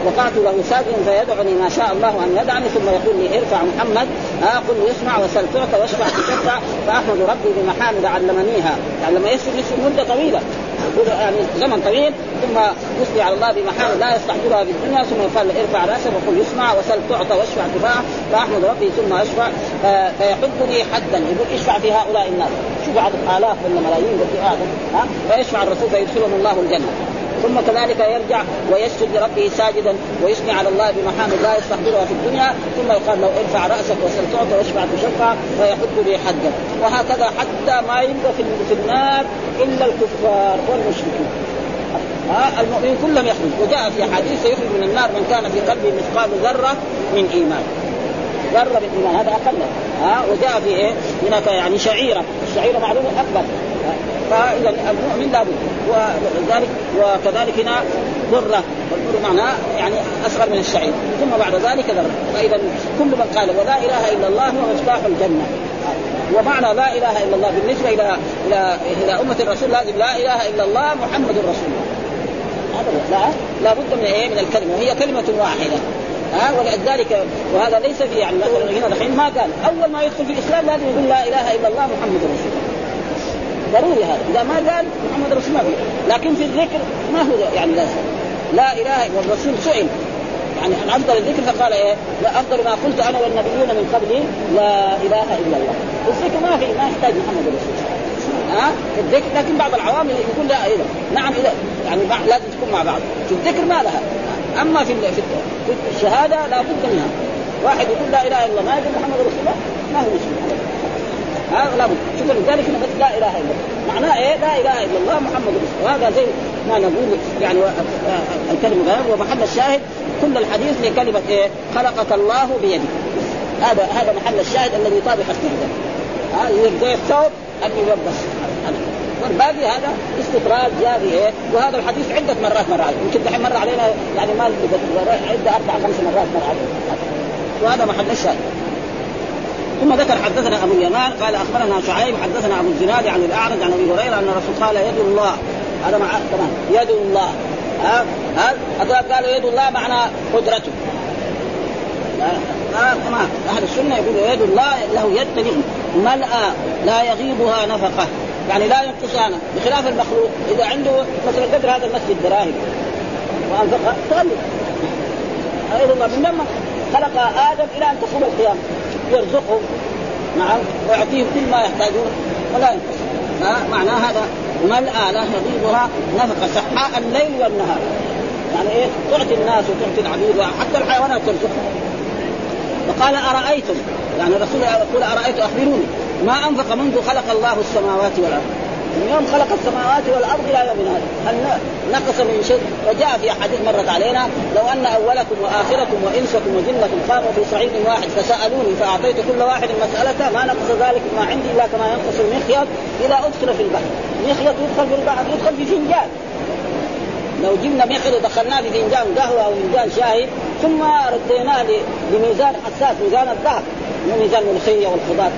وقعت له ساجدا فيدعني ما شاء الله أن يدعني ثم يقول لي ارفع محمد ها قل يسمع وسل تعطى واشفع تشفع فأحمد ربي بمحامد علمنيها. يعني لما يسر مدة طويلة. يعني زمن طويل ثم يثني على الله بمحامد لا يستحضرها في الدنيا ثم يقال ارفع رأسك وقل يسمع وسل تعطى واشفع تفاع فأحمد ربي ثم أشفع فيحبني حدا يقول اشفع في هؤلاء الناس. شوف عدد الاف ولا ملايين قد آدم ها؟ فيشفع الرسول فيدخلهم الله الجنة. ثم كذلك يرجع ويسجد لربه ساجدا ويثني على الله بمحامد لا يستحضرها في الدنيا ثم يقال له ارفع رأسك وسل تعطى واشفع تشفع فيحد لي حدا وهكذا حتى ما يبقى في النار إلا الكفار والمشركين ها المؤمنين كلهم يخرج. وجاء في حديث يخرج من النار من كان في قلبه مثقال ذرة من إيمان. ذره من ايمان هذا أقل. ها وجاء في إيه؟ هناك يعني شعيرة. الشعيرة معلومة أكبر. فإذا المؤمن لابد. ولذلك وكذلك هنا ذرة. والذرة معناه يعني أصغر من الشعير. ثم بعد ذلك ذرة. فإذا كل من قال ولا إله إلا الله هو مفتاح الجنة. ومعنى لا إله إلا الله بالنسبة إلى إلى إلى أمة الرسول لازم لا إله إلا الله محمد رسول الله لا لابد من إيه؟ من الكلمة. وهي كلمة واحدة. ها؟ ولذلك وهذا ليس في يعني مثلا هنا دحين ما قال. أول ما يدخل في الإسلام لازم يقول لا إله إلا الله محمد رسول الله. ضروري هذا. إذا ما قال محمد رسول الله. لكن في الذكر ما هو يعني لازم لا إله إلا الرسول سئل. يعني عن أفضل الذكر فقال إيه؟ لا أفضل ما قلت أنا والنبيون من قبلي لا إله إلا الله. الذكر ما في ما يحتاج محمد رسول الله. ها؟ الذكر لكن بعض العوام يقول لا إذا نعم إذا يعني لازم تكون مع بعض. في الذكر ما لها. أما في في الشهادة لا بد منها. واحد يقول لا إله إلا الله ما يقول محمد رسول الله؟ ما هو مسلم. هذا لابد شوف لذلك بس لا إله إلا الله. معناه إيه؟ لا إله إلا الله محمد رسول الله. وهذا زي ما نقول يعني الكلمة ومحل الشاهد. كل الحديث لكلمة إيه؟ خلقك الله بيده هذا هذا محل الشاهد الذي يطابق السنة هذا زي الثوب أن يلبس والباقي هذا استطراد جاء إيه؟ وهذا الحديث عدة مرات مر علينا يمكن دحين مر علينا يعني ما عدة أربع خمس مرات مر علينا وهذا محل الشاهد ثم ذكر حدثنا أبو اليمان قال أخبرنا شعيب حدثنا أبو الزناد عن الأعرج عن أبي هريرة أن الرسول قال يد الله. هذا مع تمام. يد الله. ها؟ ها؟ قالوا يد الله معنى قدرته. تمام. أهل السنة يقولوا يد الله له يد ملأى لا يغيبها نفقة. يعني لا ينقصها بخلاف المخلوق. إذا عنده مثلا قدر هذا المسجد دراهم وانفقها تغلب. يد الله من لما خلق آدم إلى أن تقوم القيامة. يرزقهم نعم ويعطيهم كل ما يحتاجون ولا ينقص. معنى هذا. ملأى لا يغيبها نفقة سحاء الليل والنهار. يعني إيه؟ تعطي الناس وتعطي العبيد وحتى الحيوانات ترزقهم. وقال أرأيتم؟ يعني الرسول يقول أرأيتم أخبروني. ما أنفق منذ خلق الله السماوات والأرض. من يوم خلق السماوات والأرض إلى يومنا هذا. هل نقص من شيء؟ وجاء في أحاديث مرت علينا لو أن أولكم وآخركم وإنسكم وجنكم قاموا في صعيد واحد فسألوني فأعطيت كل واحد مسالته ما نقص ذلك ما عندي إلا كما ينقص المخيط اذا أدخل في البحر. مخيط يدخل في البحر يدخل في فنجان. لو جبنا مخيط ودخلناه في فنجان قهوة أو فنجان شاي ثم رديناه لميزان حساس ميزان الذهب ميزان الملوخية والخضار.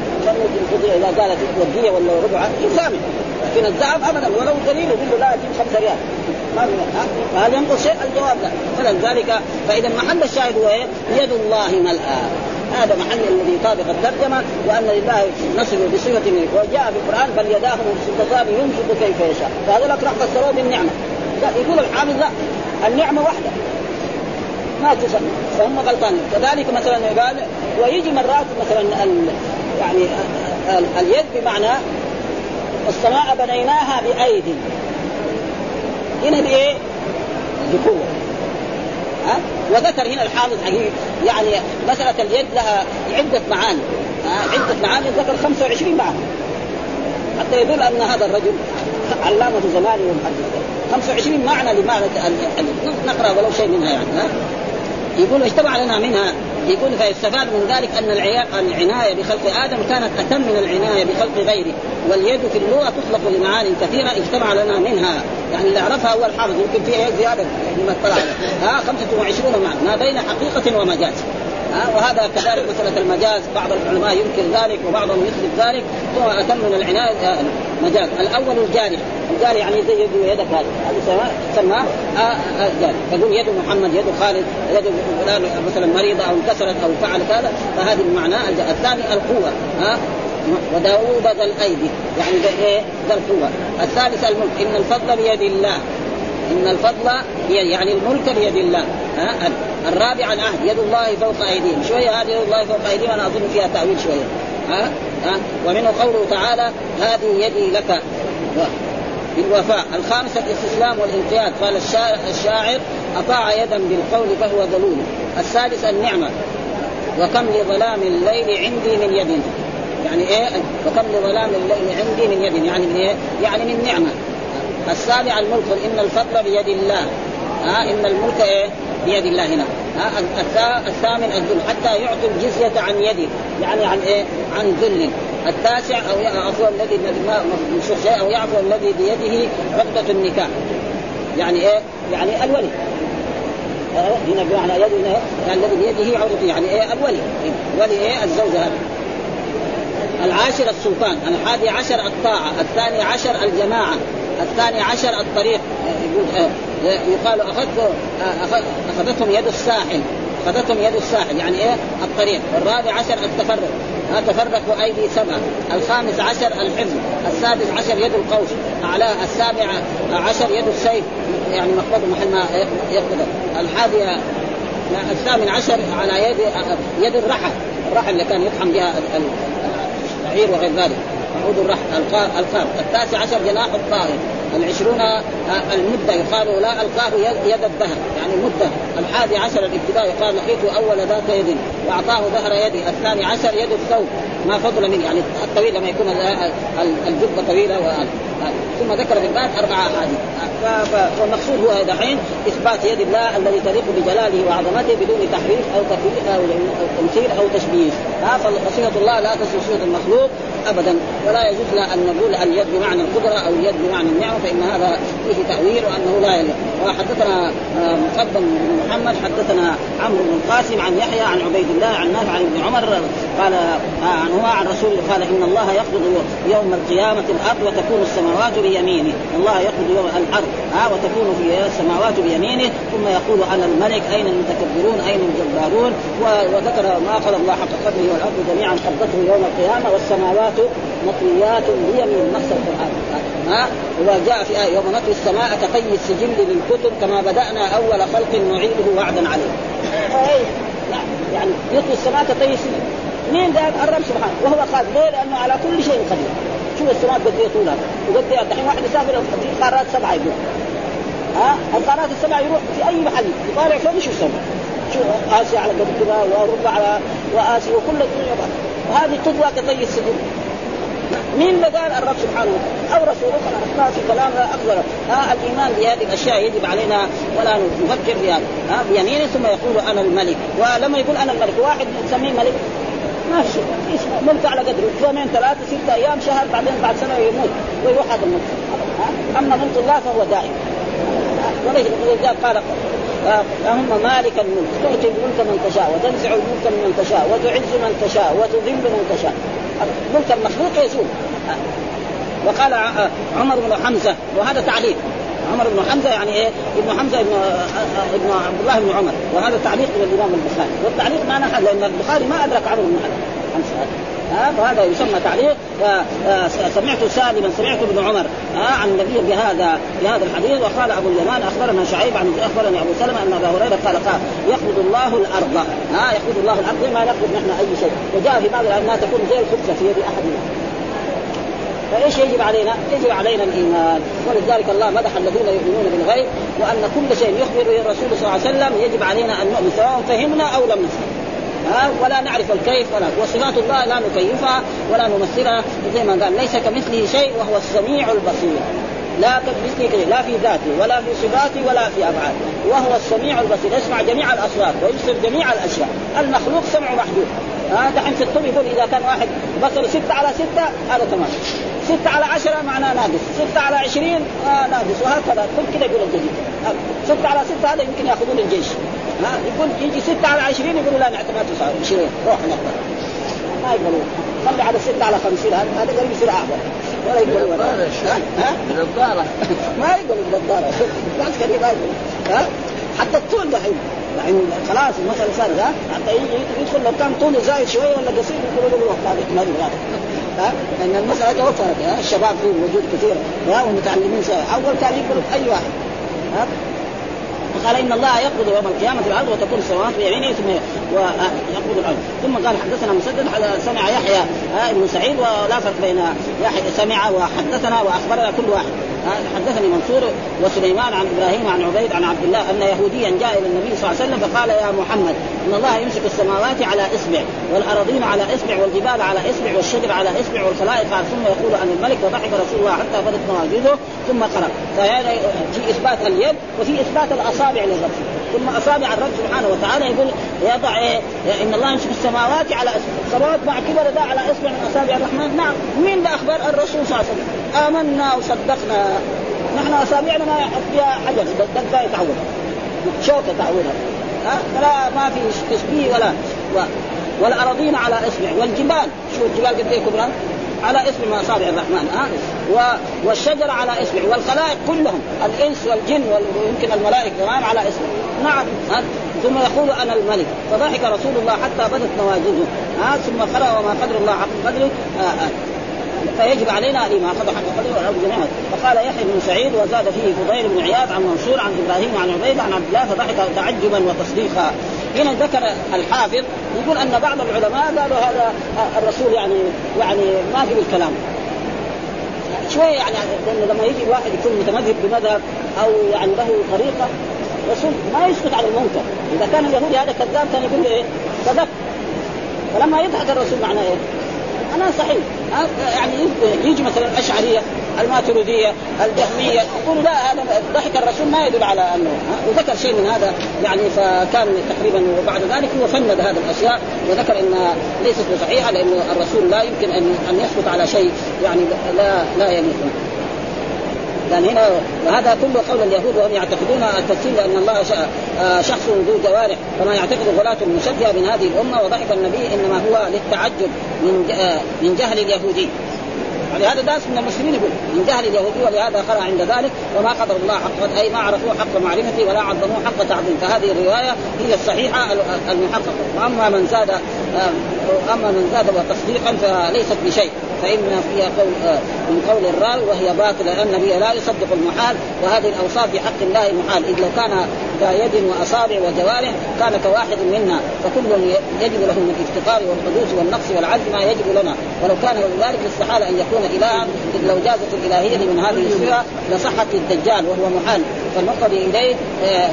إذا قالت وديه ولا ربع يسامح. لكن الذهب ابدا ولو دليل يقول له لا تجيب 5 ريال. ما فهل ينقص شيء؟ الجواب لا. فلذلك فإذا محل الشاهد هو إيه؟ يد الله ملأى. هذا محل الذي يطابق الترجمة وأن لله نصر بصفة منه وجاء في القرآن بل يداه مبسوطتان ينفق كيف يشاء. فهذول راح فسروه بالنعمه لا يقول الحافظ لا. النعمة واحدة ما تسمى فهم غلطانين كذلك مثلا قال ويجي مرات مثلا ال يعني ال اليد بمعنى السماء بنيناها بأيدي. هنا بإيه؟ بقوة. ها؟ وذكر هنا الحافظ حقيقي يعني مسألة اليد لها عدة معاني. عدة معاني ذكر 25 معنى حتى يدل أن هذا الرجل علامة زمانه ومحدث 25 معنى لمعنى نقرأ ولو شيء منها يعني ها؟ يقول اجتمع لنا منها. يقول فيستفاد من ذلك أن العناية بخلق آدم كانت أتم من العناية بخلق غيره واليد في اللغة تطلق لمعان كثيرة اجتمع لنا منها. يعني اللي عرفها هو الحافظ يمكن فيها زيادة. مما اطلع. ها 25 معنى ما بين حقيقة ومجاز. وهذا كذلك مسألة المجاز. بعض العلماء ينكر ذلك وبعضهم يثبت ذلك ثم من العناية آه، مجاز الأول الجارح الجارح يعني زي يد يدك هذا هذا سماه آه، آه، جارح تقول يد محمد يد خالد يد مثلا مريضة أو انكسرت أو فعل كذا. فهذه المعنى الثاني القوة ها وداوود ذا الأيد. يعني ذا إيه؟ ذا القوة. الثالث الملك. إن الفضل بيد الله. إن الفضل يعني الملك بيد الله. ها؟ الرابع العهد يد الله فوق أيديهم. شوية هذه يد الله فوق أيديهم أنا أظن فيها تأويل شوية. ها؟ ها؟ ومنه قوله تعالى هذه يدي لك بالوفاء. الخامسة الاستسلام والانقياد. قال الشاعر أطاع يدا بالقول فهو ذلول السادس النعمة. وكم لظلام الليل عندي من يد. يعني إيه؟ وكم لظلام الليل عندي من يد. يعني من إيه؟ يعني من نعمة. السابع الملك إن الفضل بيد الله. ها إن الملك إيه؟ بيد الله هنا. ها الثامن الذل. حتى يعطوا الجزية عن يده. يعني عن إيه؟ عن ذل. التاسع أو عفوا الذي ما شيء أو يعفو الذي بيده عقدة النكاح. يعني إيه؟ يعني الولي. هنا بمعنى يد يعني الذي بيده عقدة يعني إيه؟ الولي. ولي إيه؟ الزوجة هذه. العاشر السلطان. الحادي عشر الطاعة. الثاني عشر الجماعة. الثاني عشر الطريق يقول آه، يقال أخذت آه، أخذتهم يد الساحل أخذتهم يد الساحل يعني إيه؟ الطريق الرابع عشر التفرق تفرقوا أيدي سبعة الخامس عشر الحفظ السادس عشر يد القوس اعلاه السابع عشر يد السيف يعني مقبض محل ما يقبض. الحادي الثامن عشر على يد يد الرحى الرحى اللي كان يطحن بها الشعير وغير ذلك. عود الرحل القاب التاسع عشر جناح الطائر. العشرون آه، المدة. يقال لا ألقاه يد الدهر. يعني مدة. الحادي عشر الابتداء. يقال لقيت أول ذات يد. وأعطاه ظهر يدي. الثاني عشر يد الثوب. ما فضل منه. يعني الطويل لما يكون الجبة طويلة ثم ذكر في الباب أربع احاديث والمقصود هو دحين إثبات يد الله الذي تليق بجلاله وعظمته بدون تحريف أو تكليف أو تمثيل أو تشبيه. فصفه الله لا تصل صفة المخلوق. ابدا. ولا يجوز لنا أن نقول اليد بمعنى القدره أو اليد بمعنى النعمه فإن هذا فيه تأويل وأنه لا يليق وحدثنا آه، مقدم بن محمد حدثنا عمرو بن القاسم عن يحيى عن عبيد الله عن نافع عن ابن عمر قال آه، عن هو عن رسول قال إن الله يقبض يوم القيامة الأرض وتكون السماوات بيمينه. الله يقبض يوم الأرض ها آه وتكون في السماوات بيمينه. ثم يقول أنا الملك أين المتكبرون؟ أين الجبارون؟ وذكر ما قال الله حق قدره والأرض جميعا قبضته يوم القيامة والسماوات مطويات بيمين نص القرآن. ها؟ وجاء في آية يوم نطوي السماء كطي السجل للكتب كما بدأنا أول خلق نعيده وعدا عليه. نعم يعني يطوي السماء كطي السجل. مين قال؟ الرب سبحانه. وهو قادر ليه؟ لأنه على كل شيء قدير. شوف السماء قد إيه طولها. وقد إيه؟ الحين واحد يسافر في قارات سبعة يقول. ها؟ القارات السبعة يروح في أي محل. يطالع فوق يشوف السماء. شوف آسيا على قد كذا وأوروبا على وآسيا وكل الدنيا. وهذه تطوى كطي السجل مين قال الرب سبحانه وتعالى؟ أو رسوله ما في كلام أكبر. ها الإيمان بهذه الأشياء يجب علينا ولا نفكر بها ها بيمينه ثم يقول أنا الملك. ولما يقول أنا الملك واحد يسميه ملك. ما في شيء ملك على قدره؟ يومين ثلاثة ستة أيام شهر بعدين بعد سنة يموت. ويروح هذا الملك. أما ملك الله فهو دائم. ولذلك قال اللهم مالك الملك. تؤتي الملك من تشاء وتنزع الملك من تشاء وتعز من تشاء وتذل من تشاء. الملك المخلوق يزول. وقال عمر بن حمزة وهذا تعليق. عمر بن حمزة يعني إيه؟ ابن حمزة ابن ابن عبد الله بن عمر. وهذا تعليق من الإمام البخاري. والتعليق ما نحل لأن البخاري ما أدرك عمرو بن حمزه ها فهذا يسمى تعليق سمعت سالما سمعت ابن عمر عن النبي بهذا بهذا الحديث وقال أبو اليمان أخبرنا شعيب عن أخبرني أبو سلمة أن أبا هريرة قال قال يقبض الله الأرض. ها يقبض الله الأرض ما نقبض نحن أي شيء. وجاء في بعض انها تكون زي الخبزه في يد احدنا فإيش يجب علينا؟ يجب علينا الإيمان. ولذلك الله مدح الذين يؤمنون بالغيب وأن كل شيء يخبر الرسول صلى الله عليه وسلم يجب علينا أن نؤمن سواء فهمنا أو لم نفهم. ها ولا نعرف الكيف ولا وصفات الله لا نكيفها ولا نمثلها زي ما قال ليس كمثله شيء وهو السميع البصير. لا كمثله لا في ذاته ولا في صفاته ولا في أفعاله. وهو السميع البصير يسمع جميع الأصوات ويبصر جميع الأشياء. المخلوق سمع محدود. ها دحين في الطب يقول إذا كان واحد بصر ستة على ستة هذا تمام. ستة على عشرة معناه ناقص. ستة على عشرين آه ناقص. وهكذا كل كذا يقول الجديد ستة على ستة هذا يمكن يأخذون الجيش. ها يقول يجي ستة على عشرين يقولوا لا نعتمد 20 روح نقبل ما يقبلون خلي على ستة على خمسين هذا قريب يصير أعظم. ولا يقبلوا ولا ها؟ نظارة ما يقبلوا بنظارة ناس كثير ما يقبلوا ها؟ حتى الطول دحين يعني خلاص المسألة صارت ها حتى يدخل لو كان طوله زايد شوية ولا قصير يقولوا له هذا احتمال ها لأن المسألة توفرت ها الشباب فيه موجود كثير ها والمتعلمين أول كان يقبلوا أي واحد ها فقال إن الله يقبض يوم القيامة الأرض وتكون السماوات بيمينه ثم يقبض الأرض. ثم قال حدثنا مسدد سمع يحيى بن سعيد ولا فرق بين يحيى سمع وحدثنا وأخبرنا كل واحد. حدثني منصور وسليمان عن إبراهيم عن عبيد عن عبد الله أن يهوديا جاء إلى النبي صلى الله عليه وسلم فقال يا محمد إن الله يمسك السماوات على إصبع والارضين على إصبع والجبال على إصبع والشجر على إصبع والخلائق ثم يقول عن الملك وضحك رسول الله حتى بدت مواجده ثم قرأ. فهذا في إثبات اليد وفي إثبات الأصابع للرب. ثم أصابع الرب سبحانه وتعالى يقول يضع إيه إن الله يمسك السماوات على إصبع. السماوات مع كبر ده على إصبع من أصابع الرحمن. نعم. مين ده أخبار الرسول صلى الله عليه وسلم؟ آمنا وصدقنا. نحن اصابعنا ما فيها حجر دقه يتعود شوكة تعودها ها؟ فلا ما في تشبيه ولا. والأراضين على اصبع والجبال. شو الجبال قد إيه كبرى؟ على اسم اصابع الرحمن. ها؟ و... والشجر على اصبع والخلائق كلهم. الإنس والجن ويمكن الملائكة كمان على اصبع نعم. ها؟ ثم يقول أنا الملك. فضحك رسول الله حتى بدت نواجذه. ها؟ ثم قرا وما قدر الله حق قدره. آه آه. فيجب علينا والارض جميعا فقال يحيى بن سعيد وزاد فيه فضيل بن عياض عن منصور عن إبراهيم عن عبيد عن عبد الله فضحك تعجبا وتصديقا. هنا ذكر الحافظ يقول أن بعض العلماء قالوا هذا الرسول يعني يعني ما في الكلام. شوية يعني لأنه لما يجي واحد يكون متمذهب بمذهب أو يعني له طريقة الرسول ما يسكت على المنكر. إذا كان اليهودي هذا كذاب كان يقول له إيه؟ صدق. فلما يضحك الرسول معناه إيه؟ معناه صحيح. يعني يجي مثلا الأشعرية الماتريدية الجهميه يقولوا لا هذا ضحك الرسول ما يدل على أنه وذكر شيء من هذا يعني فكان تقريبا وبعد ذلك هو فند هذه الأشياء وذكر إن ليست بصحيحه لأن الرسول لا يمكن ان أن يسكت على شيء يعني لا لا يليق لأن هنا وهذا كله قول اليهود وهم يعتقدون التفسير لأن الله شخص ذو جوارح كما يعتقد غلاة المشبهه من هذه الأمة وضحك النبي إنما هو للتعجب من من جهل اليهودي. يعني هذا ناس من المسلمين يقول من جهل اليهودي ولهذا خرع عند ذلك وما قدر الله حق اي ما عرفوه حق معرفته ولا عظموه حق تعظيم. فهذه الرواية هي الصحيحة المحققة. وأما من زاد اما من زاد وتصديقا فليست بشيء. فإن فيها قول من قول الراوي وهي باطلة لأن النبي لا يصدق المحال وهذه الأوصاف في حق الله محال إذ لو كان ذا يد وأصابع وجوارح كان كواحد منا فكل يجب له من الافتقار والحدوث والنقص والعجز ما يجب لنا. ولو كان ذلك استحال أن يكون إلها إذ لو جازت الإلهية من هذه الصفة لصحت للدجال وهو محال. فالمقتضي إليه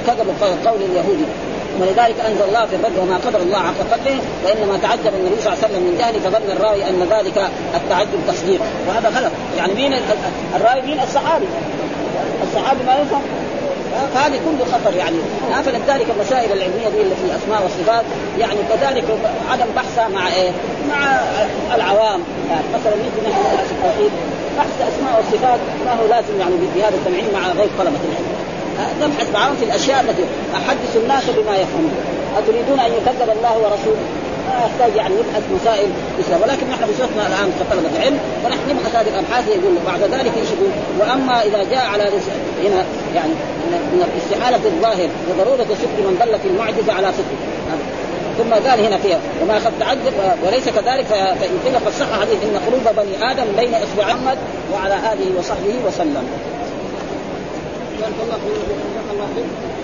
كذب قول اليهودي ولذلك أنزل الله في الرد وما قدر الله حق قدره وإنما تعجب النبي صلى الله عليه وسلم من جهله فظن الراوي أن ذلك التعجب تصديق. وهذا غلط. يعني مين الراوي مين؟ الصحابي. الصحابي ما يفهم فهذه كله خطر يعني. فلذلك المسائل العلمية دي اللي في الاسماء والصفات يعني كذلك عدم بحثها مع إيه؟ مع العوام. يعني مثلا يجي نحن التوحيد بحث الاسماء والصفات ما هو لازم يعني بهذا التمعين مع غير طلبة العلم. نبحث معهم في الأشياء التي أحدث الناس بما يفهمون. أتريدون أن يكذب الله ورسوله؟ ما يحتاج يعني يبحث مسائل الإسلام. ولكن نحن بصفتنا الآن كطلبه علم ونحن نبحث هذه الأبحاث يقول بعد ذلك إيش يقول وأما إذا جاء على هنا يعني من الاستحاله الظاهر وضرورة صدق من دل في المعجزة على صدقه ثم قال هنا فيها وما خف تعذب وليس كذلك فإن قيل قد صح حديث إن قلوب بني آدم بين إصبع محمد وعلى آله وصحبه وسلم. الله